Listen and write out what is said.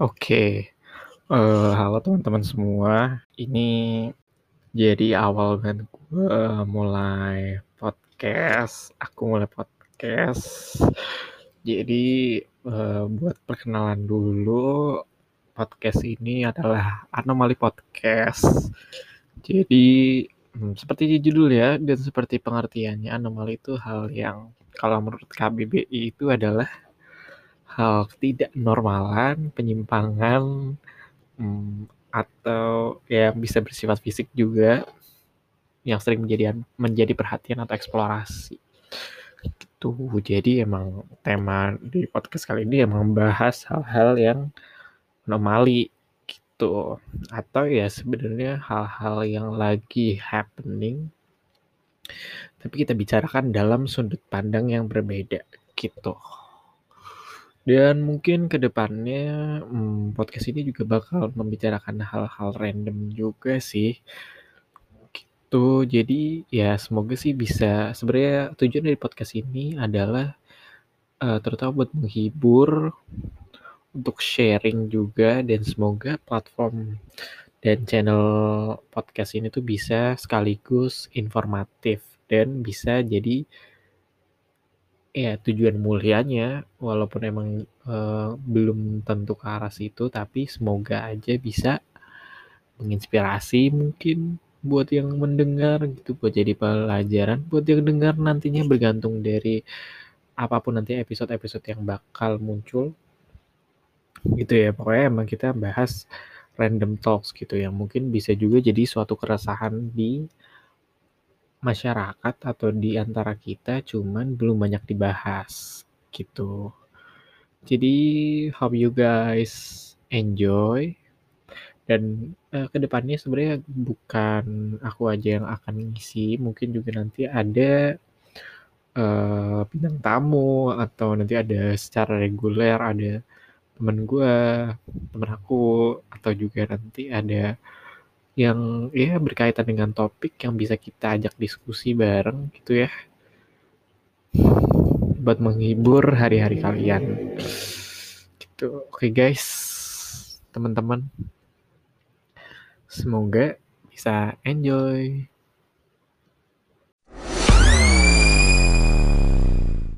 Oke, eee, halo teman-teman semua. Ini jadi awal banget gue mulai podcast, aku mulai podcast. Jadi, eee, buat perkenalan dulu, podcast ini adalah Anomali Podcast. Jadi, mmm, seperti judul ya dan seperti pengertiannya, anomali itu hal yang kalau menurut KBBI itu adalah hal ketidaknormalan, penyimpangan, mmm, atau yang bisa bersifat fisik juga, yang sering menjadian menjadi perhatian atau eksplorasi, gitu. Jadi emang tema di podcast kali ini emang membahas hal-hal yang anomali, gitu. Atau ya sebenarnya hal-hal yang lagi happening tapi kita bicarakan dalam sudut pandang yang berbeda, gitu. Dan mungkin ke depannya, mmm, podcast ini juga bakal membicarakan hal-hal random juga sih, gitu. Jadi ya semoga sih bisa sebenarnya tujuan dari podcast ini adalah, eee, terutama buat menghibur, untuk sharing juga dan semoga platform dan channel podcast ini tuh bisa sekaligus informatif dan bisa jadi ya tujuan mulianya walaupun emang, eee, belum tentu ke arah situ, tapi semoga aja bisa menginspirasi mungkin buat yang mendengar gitu, buat jadi pelajaran buat yang dengar nantinya bergantung dari apa pun nanti episode-episode yang bakal muncul. Gitu ya, pokoknya emang kita bahas random talks gitu yang mungkin bisa juga jadi suatu keresahan di masyarakat atau di antara kita, cuman belum banyak dibahas, gitu. Jadi hope you guys enjoy dan, eee, ke depannya sebenarnya bukan aku aja yang akan ngisi, mungkin juga nanti ada, eee, bintang tamu atau nanti ada secara reguler ada temen gue, temen aku, atau juga nanti ada yang ya berkaitan dengan topik yang bisa kita ajak diskusi bareng gitu ya. Buat menghibur hari-hari kalian. Gitu. Oke guys, teman-teman. Semoga bisa enjoy.